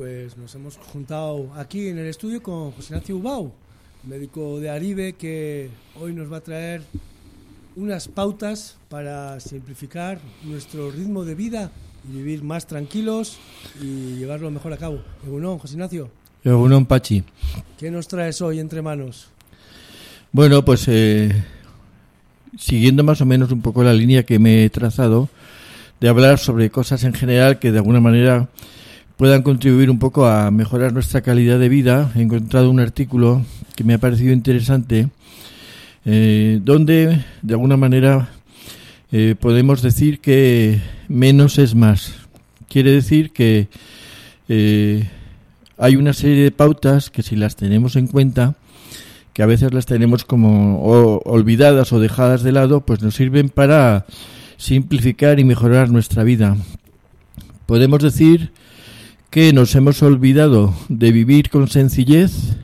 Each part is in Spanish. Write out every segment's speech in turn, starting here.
pues nos hemos juntado aquí en el estudio con José Ignacio Ubau, médico de Aribe, que hoy nos va a traer unas pautas para simplificar nuestro ritmo de vida y vivir más tranquilos y llevarlo mejor a cabo. Egunon, José Ignacio. Egunon, Pachi. ¿Qué nos traes hoy entre manos? Bueno, pues eh, siguiendo más o menos un poco la línea que me he trazado, de hablar sobre cosas en general que de alguna manera puedan contribuir un poco a mejorar nuestra calidad de vida. He encontrado un artículo que me ha parecido interesante, eh, donde de alguna manera eh, podemos decir que menos es más. Quiere decir que eh, hay una serie de pautas que si las tenemos en cuenta, que a veces las tenemos como olvidadas o dejadas de lado, pues nos sirven para simplificar y mejorar nuestra vida. Podemos decir que nos hemos olvidado de vivir con sencillez,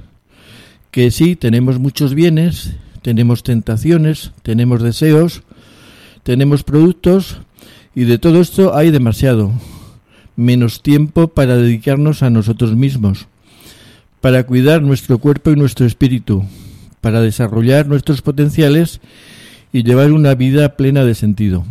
que sí, tenemos muchos bienes, tenemos tentaciones, tenemos deseos, tenemos productos y de todo esto hay demasiado, menos tiempo para dedicarnos a nosotros mismos, para cuidar nuestro cuerpo y nuestro espíritu, para desarrollar nuestros potenciales y llevar una vida plena de sentido.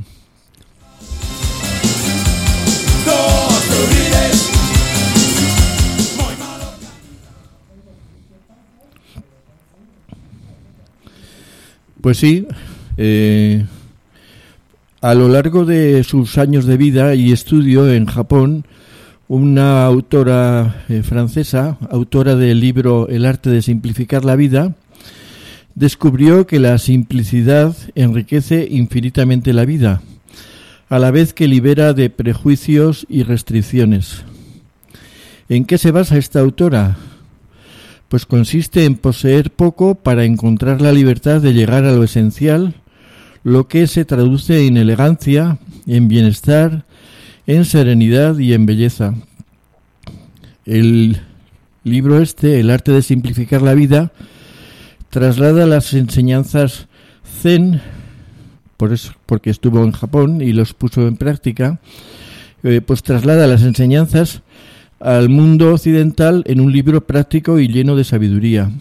Pues sí, eh, a lo largo de sus años de vida y estudio en Japón, una autora eh, francesa, autora del libro El arte de simplificar la vida, descubrió que la simplicidad enriquece infinitamente la vida, a la vez que libera de prejuicios y restricciones. ¿En qué se basa esta autora? Pues consiste en poseer poco para encontrar la libertad de llegar a lo esencial, lo que se traduce en elegancia, en bienestar, en serenidad y en belleza. El libro este, El arte de simplificar la vida, traslada las enseñanzas zen, por eso, porque estuvo en Japón y los puso en práctica, eh, pues traslada las enseñanzas al mundo occidental en un libro práctico y lleno de sabiduría.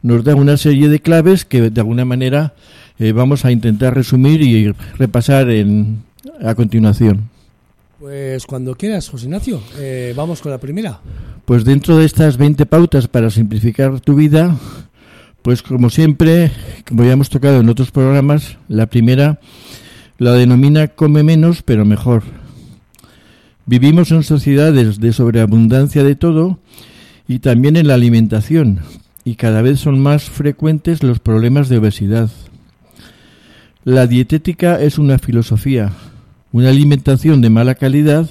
Nos da una serie de claves que de alguna manera eh, vamos a intentar resumir y repasar en, a continuación. Pues cuando quieras, José Ignacio, eh, vamos con la primera. Pues dentro de estas 20 pautas para simplificar tu vida, pues como siempre, como ya hemos tocado en otros programas, la primera la denomina come menos pero mejor. Vivimos en sociedades de sobreabundancia de todo y también en la alimentación, y cada vez son más frecuentes los problemas de obesidad. La dietética es una filosofía. Una alimentación de mala calidad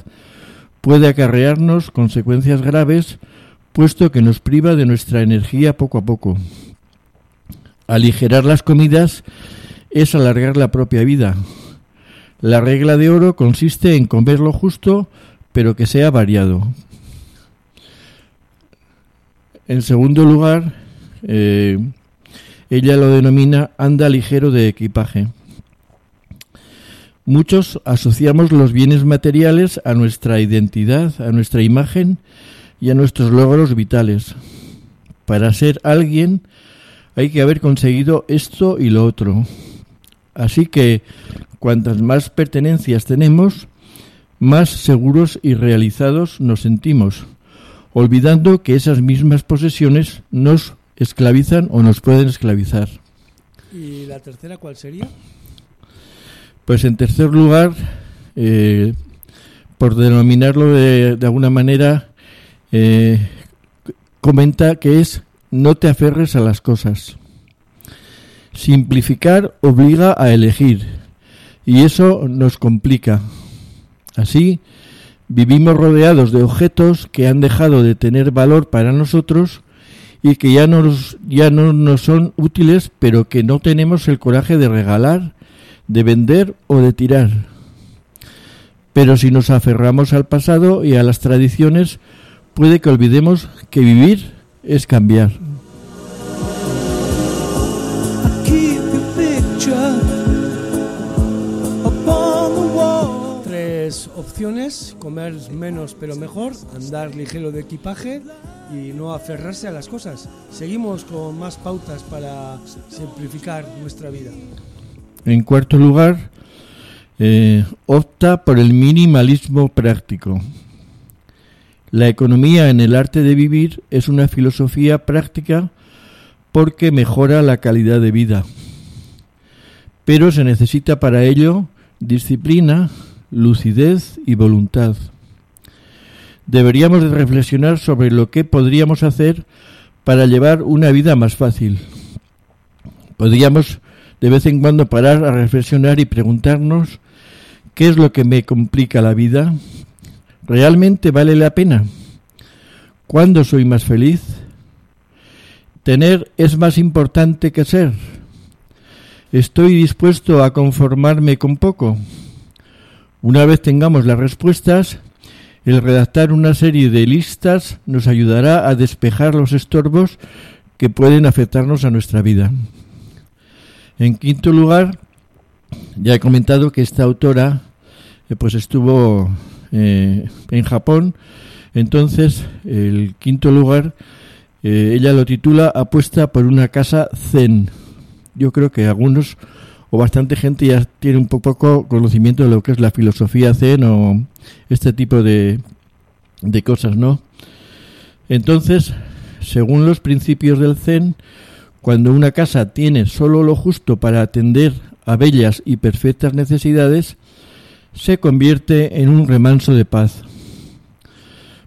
puede acarrearnos consecuencias graves, puesto que nos priva de nuestra energía poco a poco. Aligerar las comidas es alargar la propia vida. La regla de oro consiste en comer lo justo, pero que sea variado. En segundo lugar, eh, ella lo denomina anda ligero de equipaje. Muchos asociamos los bienes materiales a nuestra identidad, a nuestra imagen y a nuestros logros vitales. Para ser alguien hay que haber conseguido esto y lo otro. Así que cuantas más pertenencias tenemos, más seguros y realizados nos sentimos, olvidando que esas mismas posesiones nos esclavizan o nos pueden esclavizar. ¿Y la tercera cuál sería? Pues en tercer lugar, eh, por denominarlo de, alguna manera, eh, comenta que es no te aferres a las cosas. Simplificar obliga a elegir y eso nos complica. Así, vivimos rodeados de objetos que han dejado de tener valor para nosotros y que ya, ya no nos son útiles, pero que no tenemos el coraje de regalar de vender o de tirar. Pero si nos aferramos al pasado y a las tradiciones, puede que olvidemos que vivir es cambiar. Opciones, comer menos pero mejor, andar ligero de equipaje y no aferrarse a las cosas. Seguimos con más pautas para simplificar nuestra vida. En cuarto lugar, eh, opta por el minimalismo práctico. La economía en el arte de vivir es una filosofía práctica porque mejora la calidad de vida. Pero se necesita para ello disciplina, lucidez y voluntad. Deberíamos de reflexionar sobre lo que podríamos hacer para llevar una vida más fácil. Podríamos de vez en cuando parar a reflexionar y preguntarnos ¿qué es lo que me complica la vida? ¿Realmente vale la pena? ¿Cuándo soy más feliz? ¿Tener es más importante que ser? ¿Estoy dispuesto a conformarme con poco? Una vez tengamos las respuestas, el redactar una serie de listas nos ayudará a despejar los estorbos que pueden afectarnos a nuestra vida. En quinto lugar, ya he comentado que esta autora eh, pues estuvo eh, en Japón. Entonces, el quinto lugar, eh, ella lo titula Apuesta por una casa zen. Yo creo que algunos bastante gente ya tiene un poco conocimiento de lo que es la filosofía zen o este tipo de, de cosas, ¿no? Entonces, según los principios del zen, cuando una casa tiene solo lo justo para atender a bellas y perfectas necesidades, se convierte en un remanso de paz.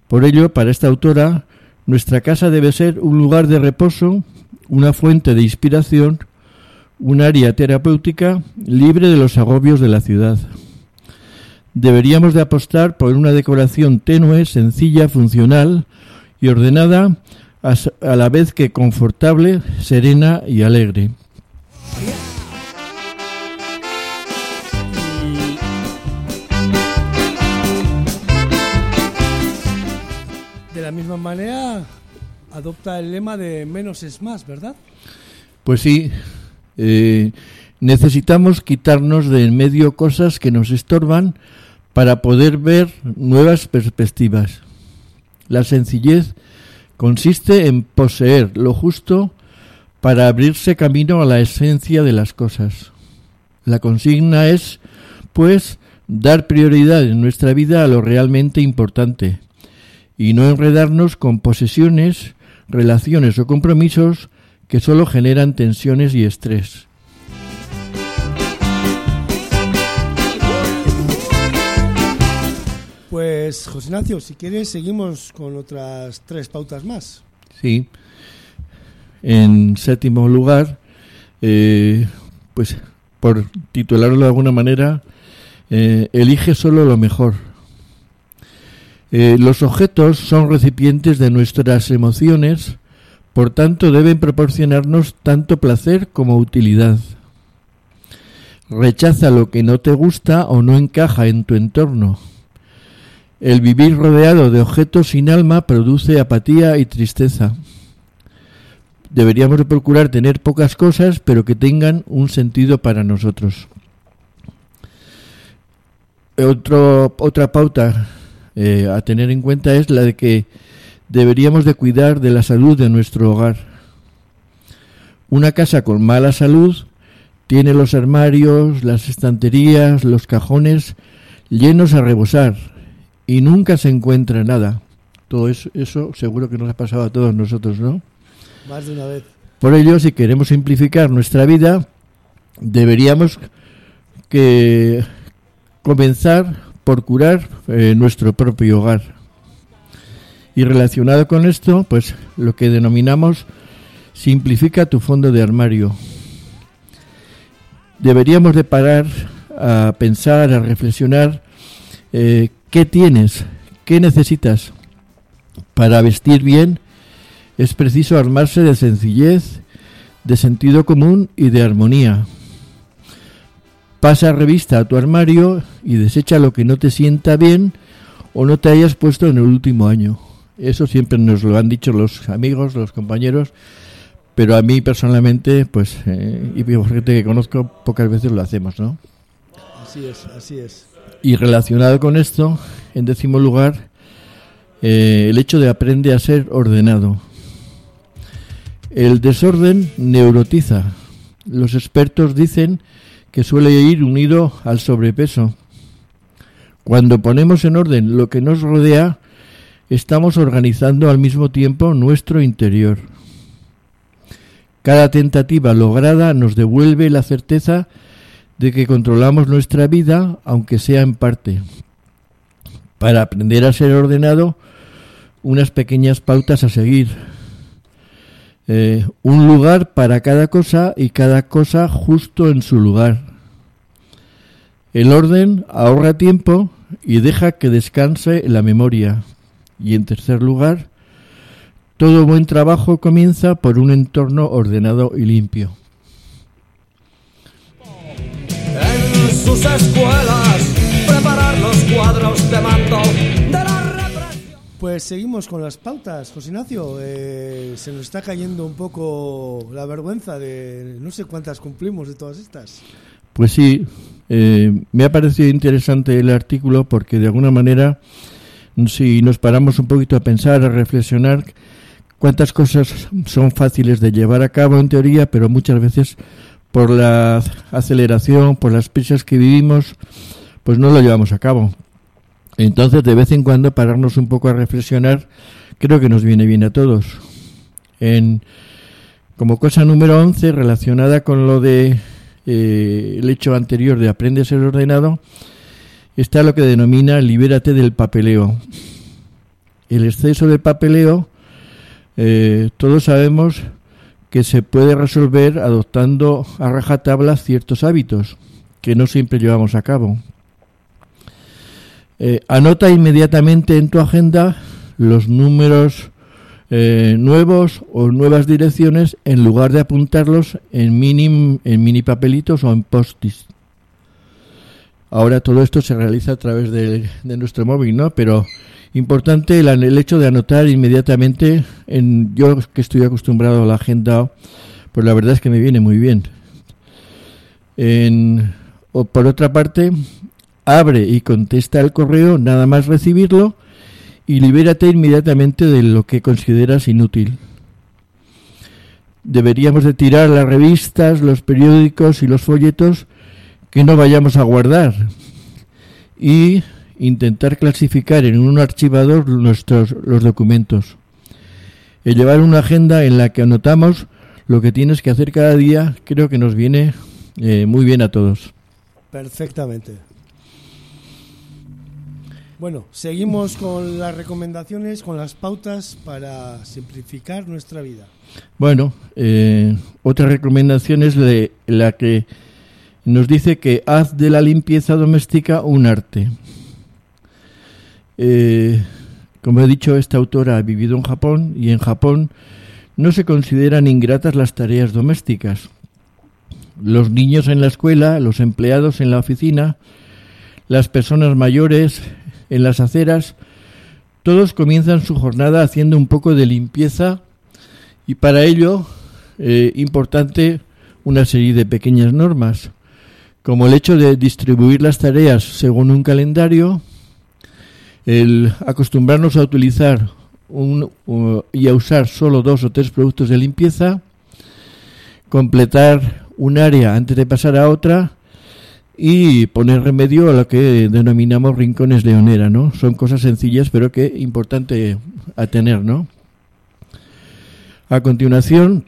Por ello, para esta autora, nuestra casa debe ser un lugar de reposo, una fuente de inspiración, un área terapéutica libre de los agobios de la ciudad. Deberíamos de apostar por una decoración tenue, sencilla, funcional y ordenada, a la vez que confortable, serena y alegre. De la misma manera, adopta el lema de menos es más, ¿verdad? Pues sí, eh, necesitamos quitarnos de en medio cosas que nos estorban para poder ver nuevas perspectivas. La sencillez consiste en poseer lo justo para abrirse camino a la esencia de las cosas. La consigna es, pues, dar prioridad en nuestra vida a lo realmente importante y no enredarnos con posesiones, relaciones o compromisos que solo generan tensiones y estrés. Pues, José Ignacio, si quieres, seguimos con otras tres pautas más. Sí. En séptimo lugar, eh, pues por titularlo de alguna manera, eh, elige solo lo mejor. Eh, los objetos son recipientes de nuestras emociones, por tanto, deben proporcionarnos tanto placer como utilidad. Rechaza lo que no te gusta o no encaja en tu entorno. El vivir rodeado de objetos sin alma produce apatía y tristeza. Deberíamos procurar tener pocas cosas, pero que tengan un sentido para nosotros. otra pauta eh, a tener en cuenta es la de que deberíamos de cuidar de la salud de nuestro hogar. Una casa con mala salud tiene los armarios, las estanterías, los cajones llenos a rebosar y nunca se encuentra nada. Todo eso, eso seguro que nos ha pasado a todos nosotros, ¿no? Más de una vez. Por ello, si queremos simplificar nuestra vida, deberíamos que comenzar por curar eh, nuestro propio hogar. Y relacionado con esto, pues lo que denominamos simplifica tu fondo de armario. Deberíamos de parar a pensar, a reflexionar eh, qué tienes, qué necesitas. Para vestir bien es preciso armarse de sencillez, de sentido común y de armonía. Pasa revista a tu armario y desecha lo que no te sienta bien o no te hayas puesto en el último año. Eso siempre nos lo han dicho los amigos, los compañeros, pero a mí personalmente, pues, eh, y por gente que conozco, pocas veces lo hacemos, ¿no? Así es, así es. Y relacionado con esto, en décimo lugar, eh, el hecho de aprende a ser ordenado. El desorden neurotiza. Los expertos dicen que suele ir unido al sobrepeso. Cuando ponemos en orden lo que nos rodea, estamos organizando al mismo tiempo nuestro interior. Cada tentativa lograda nos devuelve la certeza de que controlamos nuestra vida, aunque sea en parte. Para aprender a ser ordenado, unas pequeñas pautas a seguir. Eh, un lugar para cada cosa y cada cosa justo en su lugar. El orden ahorra tiempo y deja que descanse la memoria. Y en tercer lugar, todo buen trabajo comienza por un entorno ordenado y limpio. En sus escuelas, preparar los cuadros de mando de la represión. Pues seguimos con las pautas, José Ignacio. Eh, se nos está cayendo un poco la vergüenza de no sé cuántas cumplimos de todas estas. Pues sí, eh, me ha parecido interesante el artículo porque de alguna manera, si nos paramos un poquito a pensar, a reflexionar, cuántas cosas son fáciles de llevar a cabo en teoría, pero muchas veces por la aceleración, por las prisas que vivimos, pues no lo llevamos a cabo. Entonces, de vez en cuando, pararnos un poco a reflexionar, creo que nos viene bien a todos. En, como cosa número 11, relacionada con lo de eh, el hecho anterior de aprende a ser ordenado, está lo que denomina libérate del papeleo. El exceso de papeleo, eh, todos sabemos que se puede resolver adoptando a rajatabla ciertos hábitos que no siempre llevamos a cabo. Eh, anota inmediatamente en tu agenda los números eh, nuevos o nuevas direcciones en lugar de apuntarlos en mini, en mini papelitos o en postis. Ahora todo esto se realiza a través de, nuestro móvil, ¿no? Pero importante el, el, hecho de anotar inmediatamente. En, yo que estoy acostumbrado a la agenda, pues la verdad es que me viene muy bien. En, o por otra parte, abre y contesta el correo nada más recibirlo y libérate inmediatamente de lo que consideras inútil. Deberíamos de tirar las revistas, los periódicos y los folletos que no vayamos a guardar y intentar clasificar en un archivador nuestros los documentos. El llevar una agenda en la que anotamos lo que tienes que hacer cada día creo que nos viene eh, muy bien a todos. Perfectamente. Bueno, seguimos con las recomendaciones, con las pautas para simplificar nuestra vida. Bueno, eh, otra recomendación es de la que nos dice que haz de la limpieza doméstica un arte. Eh, como he dicho, esta autora ha vivido en Japón y en Japón no se consideran ingratas las tareas domésticas. Los niños en la escuela, los empleados en la oficina, las personas mayores en las aceras, todos comienzan su jornada haciendo un poco de limpieza y para ello eh, importante una serie de pequeñas normas, como el hecho de distribuir las tareas según un calendario, el acostumbrarnos a utilizar un, uh, y a usar solo dos o tres productos de limpieza, completar un área antes de pasar a otra y poner remedio a lo que denominamos rincones leonera, ¿no? Son cosas sencillas pero que importante a ¿no? A continuación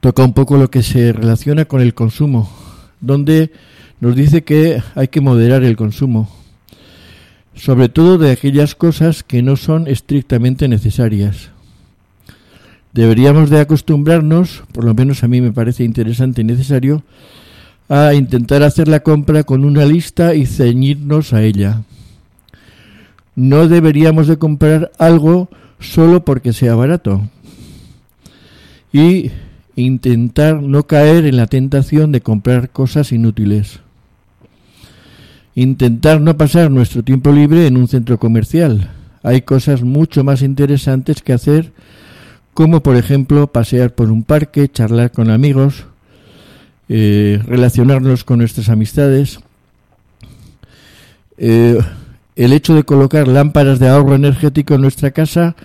toca un poco lo que se relaciona con el consumo, donde nos dice que hay que moderar el consumo, sobre todo de aquellas cosas que no son estrictamente necesarias. Deberíamos de acostumbrarnos, por lo menos a mí me parece interesante y necesario, a intentar hacer la compra con una lista y ceñirnos a ella. No deberíamos de comprar algo solo porque sea barato. Y intentar no caer en la tentación de comprar cosas inútiles. Intentar no pasar nuestro tiempo libre en un centro comercial. Hay cosas mucho más interesantes que hacer, como por ejemplo pasear por un parque, charlar con amigos, eh, relacionarnos con nuestras amistades. Eh, el hecho de colocar lámparas de ahorro energético en nuestra casa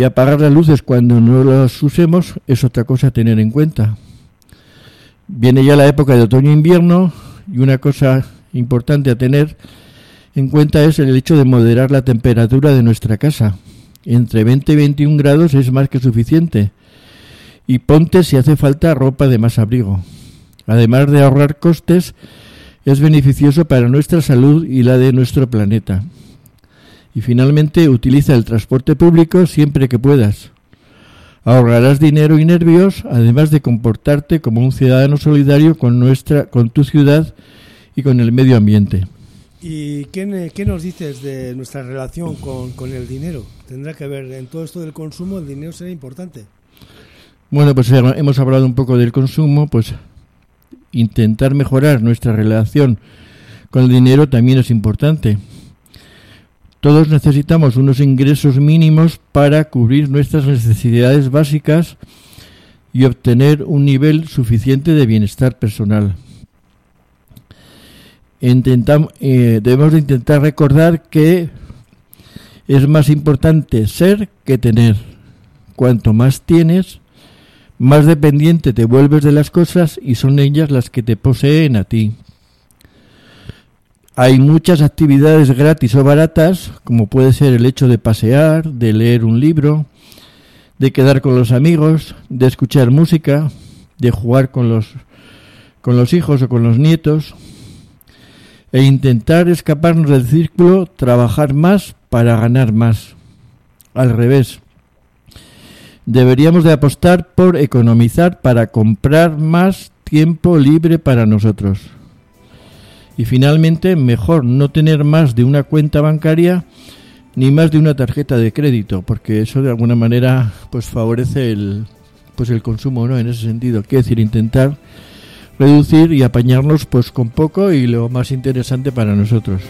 y apagar las luces cuando no las usemos es otra cosa a tener en cuenta. Viene ya la época de otoño-invierno y una cosa importante a tener en cuenta es el hecho de moderar la temperatura de nuestra casa. Entre 20 y 21 grados es más que suficiente. Y ponte si hace falta ropa de más abrigo. Además de ahorrar costes, es beneficioso para nuestra salud y la de nuestro planeta. Y finalmente, utiliza el transporte público siempre que puedas. Ahorrarás dinero y nervios, además de comportarte como un ciudadano solidario con, nuestra, con tu ciudad y con el medio ambiente. ¿Y qué, qué nos dices de nuestra relación con, con, el dinero? Tendrá que ver, en todo esto del consumo, el dinero será importante. Bueno, pues hemos hablado un poco del consumo, pues intentar mejorar nuestra relación con el dinero también es importante. Todos necesitamos unos ingresos mínimos para cubrir nuestras necesidades básicas y obtener un nivel suficiente de bienestar personal. Eh, debemos de intentar recordar que es más importante ser que tener. Cuanto más tienes, más dependiente te vuelves de las cosas y son ellas las que te poseen a ti. Hay muchas actividades gratis o baratas, como puede ser el hecho de pasear, de leer un libro, de quedar con los amigos, de escuchar música, de jugar con los, con los hijos o con los nietos, e intentar escaparnos del círculo, trabajar más para ganar más. Al revés, deberíamos de apostar por economizar para comprar más tiempo libre para nosotros. Y finalmente, mejor no tener más de una cuenta bancaria ni más de una tarjeta de crédito, porque eso de alguna manera pues favorece el pues el consumo, ¿no? En ese sentido, quiere decir intentar reducir y apañarnos pues con poco y lo más interesante para nosotros.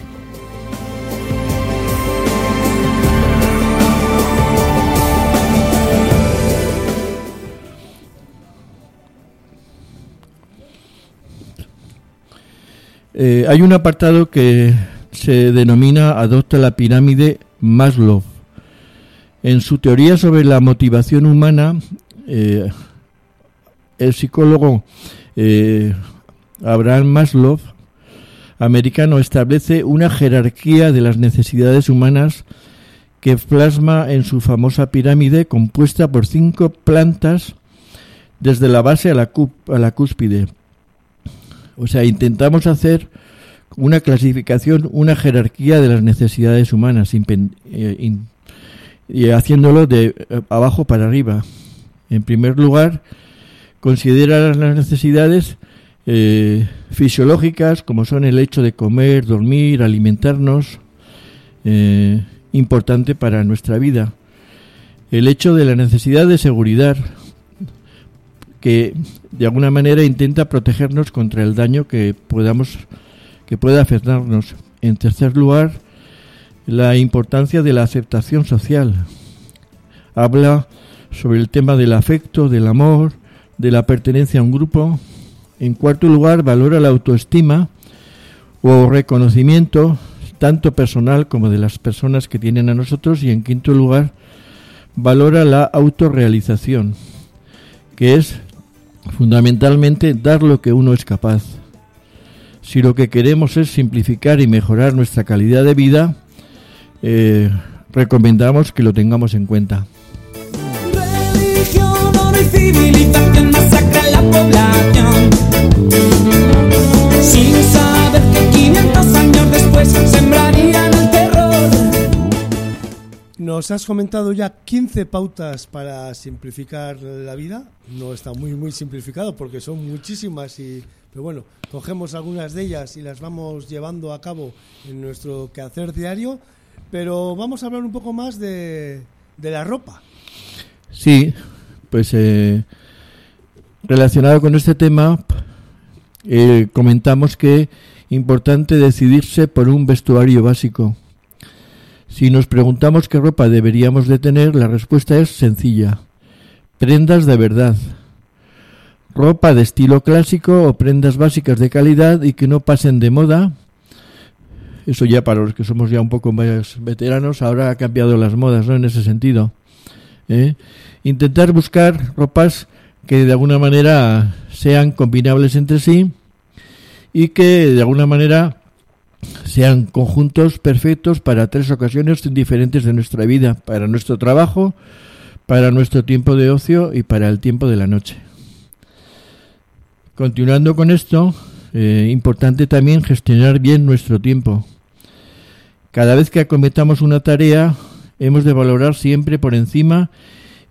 Eh, hay un apartado que se denomina Adopta la pirámide Maslow. En su teoría sobre la motivación humana, eh, el psicólogo eh, Abraham Maslow, americano, establece una jerarquía de las necesidades humanas que plasma en su famosa pirámide compuesta por cinco plantas desde la base a la, a la cúspide, o sea, intentamos hacer una clasificación, una jerarquía de las necesidades humanas, eh, y haciéndolo de eh, abajo para arriba. En primer lugar, considera las necesidades eh, fisiológicas, como son el hecho de comer, dormir, alimentarnos, importante para nuestra vida. El hecho de la necesidad de seguridad, que de alguna manera intenta protegernos contra el daño que podamos que pueda afectarnos. En tercer lugar, la importancia de la aceptación social. Habla sobre el tema del afecto, del amor, de la pertenencia a un grupo. En cuarto lugar, valora la autoestima o reconocimiento, tanto personal como de las personas que tienen a nosotros. Y en quinto lugar, valora la autorrealización, que es fundamentalmente dar lo que uno es capaz. Si lo que queremos es simplificar y mejorar nuestra calidad de vida, eh, recomendamos que lo tengamos en cuenta. la población. Sin saber que 500 nos has comentado ya 15 pautas para simplificar la vida. No está muy, muy simplificado porque son muchísimas, y, pero bueno, cogemos algunas de ellas y las vamos llevando a cabo en nuestro quehacer diario. Pero vamos a hablar un poco más de, la ropa. Sí, pues eh, relacionado con este tema, eh, comentamos que importante decidirse por un vestuario básico si nos preguntamos qué ropa deberíamos de tener, la respuesta es sencilla. Prendas de verdad. Ropa de estilo clásico o prendas básicas de calidad y que no pasen de moda. eso ya para los que somos ya un poco más veteranos, ahora ha cambiado las modas, ¿no? En ese sentido. ¿eh? Intentar buscar ropas que de alguna manera sean combinables entre sí y que de alguna manera sean conjuntos perfectos para tres ocasiones diferentes de nuestra vida, para nuestro trabajo, para nuestro tiempo de ocio y para el tiempo de la noche. Continuando con esto, eh, importante también gestionar bien nuestro tiempo. Cada vez que acometamos una tarea, hemos de valorar siempre por encima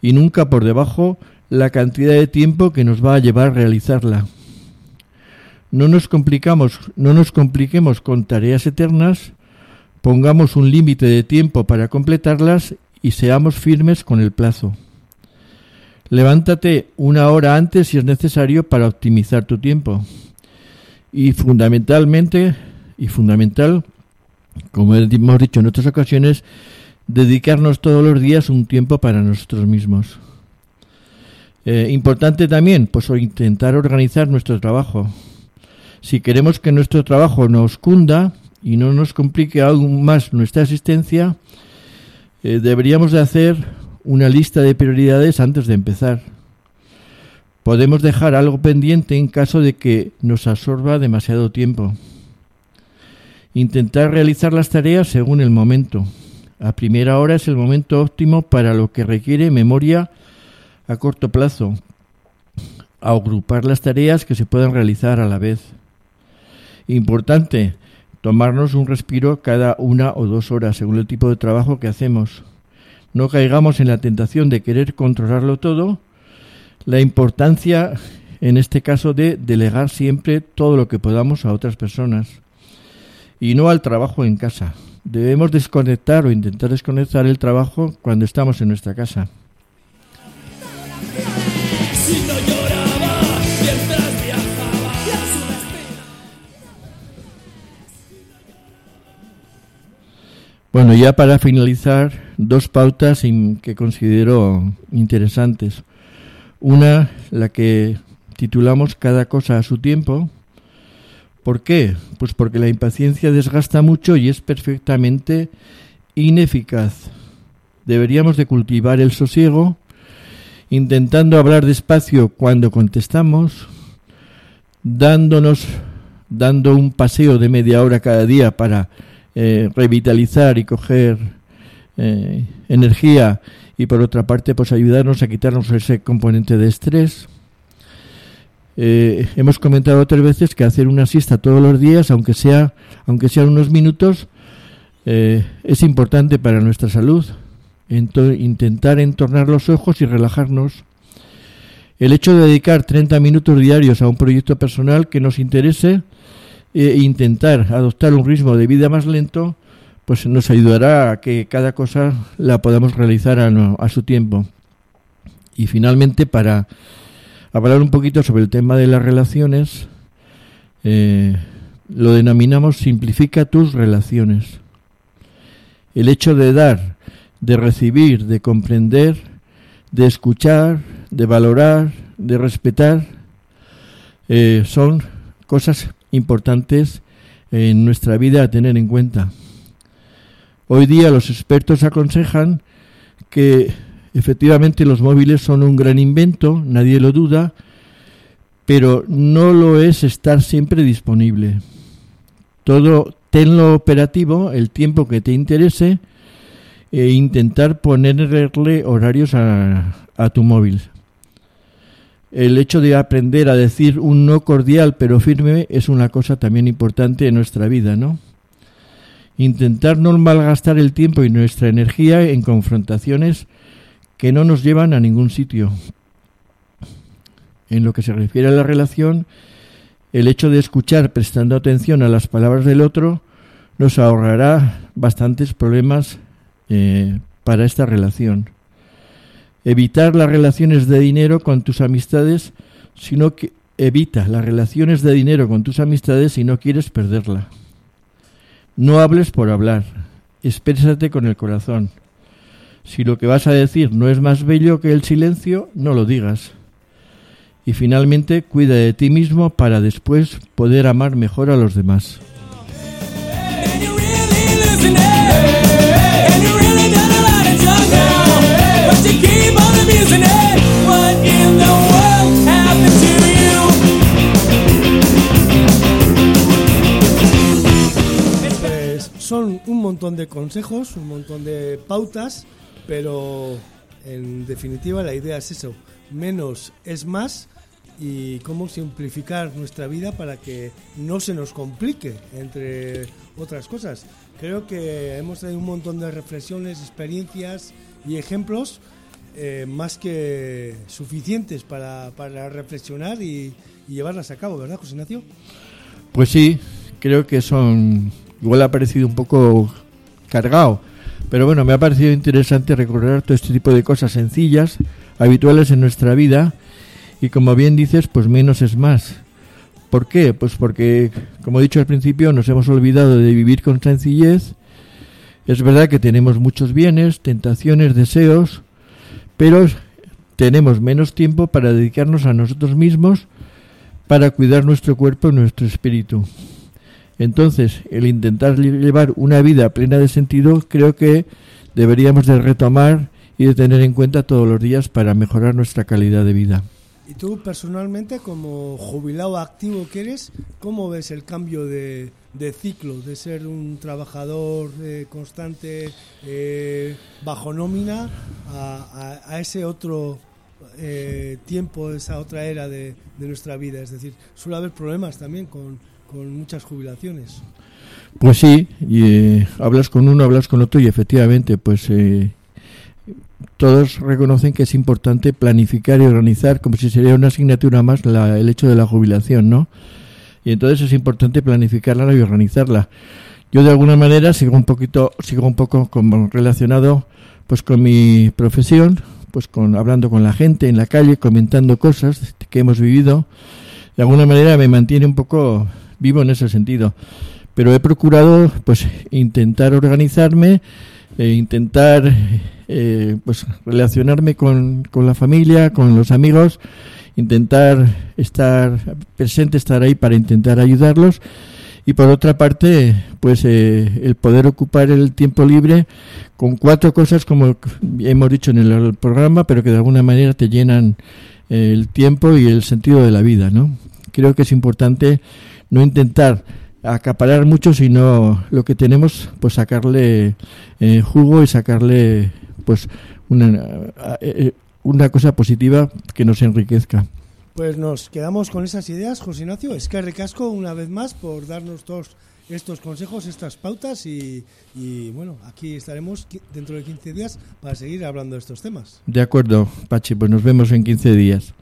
y nunca por debajo la cantidad de tiempo que nos va a llevar a realizarla. No nos complicamos, no nos compliquemos con tareas eternas, pongamos un límite de tiempo para completarlas y seamos firmes con el plazo. Levántate una hora antes si es necesario para optimizar tu tiempo. Y fundamentalmente, y fundamental, como hemos dicho en otras ocasiones, dedicarnos todos los días un tiempo para nosotros mismos. Eh, importante también, pues intentar organizar nuestro trabajo. Si queremos que nuestro trabajo nos cunda y no nos complique aún más nuestra existencia, eh, deberíamos de hacer una lista de prioridades antes de empezar. Podemos dejar algo pendiente en caso de que nos absorba demasiado tiempo. Intentar realizar las tareas según el momento. A primera hora es el momento óptimo para lo que requiere memoria a corto plazo. agrupar las tareas que se puedan realizar a la vez. Importante, tomarnos un respiro cada una o dos horas según el tipo de trabajo que hacemos. No caigamos en la tentación de querer controlarlo todo. La importancia, en este caso, de delegar siempre todo lo que podamos a otras personas y no al trabajo en casa. Debemos desconectar o intentar desconectar el trabajo cuando estamos en nuestra casa. Bueno, ya para finalizar, dos pautas que considero interesantes. Una, la que titulamos Cada cosa a su tiempo. ¿Por qué? Pues porque la impaciencia desgasta mucho y es perfectamente ineficaz. Deberíamos de cultivar el sosiego, intentando hablar despacio cuando contestamos, dándonos, dando un paseo de media hora cada día para eh, revitalizar y coger eh, energía y por otra parte pues ayudarnos a quitarnos ese componente de estrés. Eh, hemos comentado otras veces que hacer una siesta todos los días, aunque sea aunque sean unos minutos, es importante para nuestra salud. intentar entornar los ojos y relajarnos. El hecho de dedicar 30 minutos diarios a un proyecto personal que nos interese e intentar adoptar un ritmo de vida más lento, pues nos ayudará a que cada cosa la podamos realizar a, su tiempo. Y finalmente, para hablar un poquito sobre el tema de las relaciones, eh, lo denominamos simplifica tus relaciones. El hecho de dar, de recibir, de comprender, de escuchar, de valorar, de respetar, eh, son cosas importantes en nuestra vida a tener en cuenta. Hoy día los expertos aconsejan que efectivamente los móviles son un gran invento, nadie lo duda, pero no lo es estar siempre disponible. Todo tenlo operativo el tiempo que te interese e intentar ponerle horarios a, a tu móvil el hecho de aprender a decir un no cordial pero firme es una cosa también importante en nuestra vida, ¿no? Intentar no malgastar el tiempo y nuestra energía en confrontaciones que no nos llevan a ningún sitio. En lo que se refiere a la relación, el hecho de escuchar prestando atención a las palabras del otro nos ahorrará bastantes problemas eh, para esta relación evitar las relaciones de dinero con tus amistades, sino que evita las relaciones de dinero con tus amistades si no quieres perderla. No hables por hablar, exprésate con el corazón. Si lo que vas a decir no es más bello que el silencio, no lo digas. Y finalmente, cuida de ti mismo para después poder amar mejor a los demás. Un montón de consejos, un montón de pautas, pero en definitiva la idea es eso, menos es más y cómo simplificar nuestra vida para que no se nos complique, entre otras cosas. Creo que hemos traído un montón de reflexiones, experiencias y ejemplos eh, más que suficientes para, para reflexionar y, y llevarlas a cabo, ¿verdad, José Ignacio? Pues sí, creo que son. Igual ha parecido un poco cargado, pero bueno, me ha parecido interesante recordar todo este tipo de cosas sencillas, habituales en nuestra vida, y como bien dices, pues menos es más. ¿Por qué? Pues porque, como he dicho al principio, nos hemos olvidado de vivir con sencillez. Es verdad que tenemos muchos bienes, tentaciones, deseos, pero tenemos menos tiempo para dedicarnos a nosotros mismos para cuidar nuestro cuerpo y nuestro espíritu. Entonces, el intentar llevar una vida plena de sentido creo que deberíamos de retomar y de tener en cuenta todos los días para mejorar nuestra calidad de vida. Y tú personalmente, como jubilado activo que eres, ¿cómo ves el cambio de, ciclo, de ser un trabajador eh, constante eh, bajo nómina a ese otro eh, tiempo, esa otra era de, de nuestra vida? Es decir, suele haber problemas también con, con muchas jubilaciones. Pues sí, y eh, hablas con uno, hablas con otro y efectivamente, pues eh, todos reconocen que es importante planificar y organizar como si sería una asignatura más la- el hecho de la jubilación, ¿no? Y entonces es importante planificarla y organizarla. Yo de alguna manera sigo un poquito, sigo un poco como relacionado pues con mi profesión, pues con hablando con la gente en la calle, comentando cosas que hemos vivido. De alguna manera me mantiene un poco vivo en ese sentido. Pero he procurado pues intentar organizarme e intentar eh, pues relacionarme con, con la familia con los amigos intentar estar presente estar ahí para intentar ayudarlos. Y por otra parte pues eh, el poder ocupar el tiempo libre con cuatro cosas como hemos dicho en el programa pero que de alguna manera te llenan el tiempo y el sentido de la vida no creo que es importante no intentar acaparar mucho, sino lo que tenemos, pues sacarle eh, jugo y sacarle pues una, eh, eh, una cosa positiva que nos enriquezca. Pues nos quedamos con esas ideas, José Ignacio. Es que recasco una vez más por darnos todos estos consejos, estas pautas y, y, bueno, aquí estaremos dentro de 15 días para seguir hablando de estos temas. De acuerdo, Pachi, pues nos vemos en 15 días.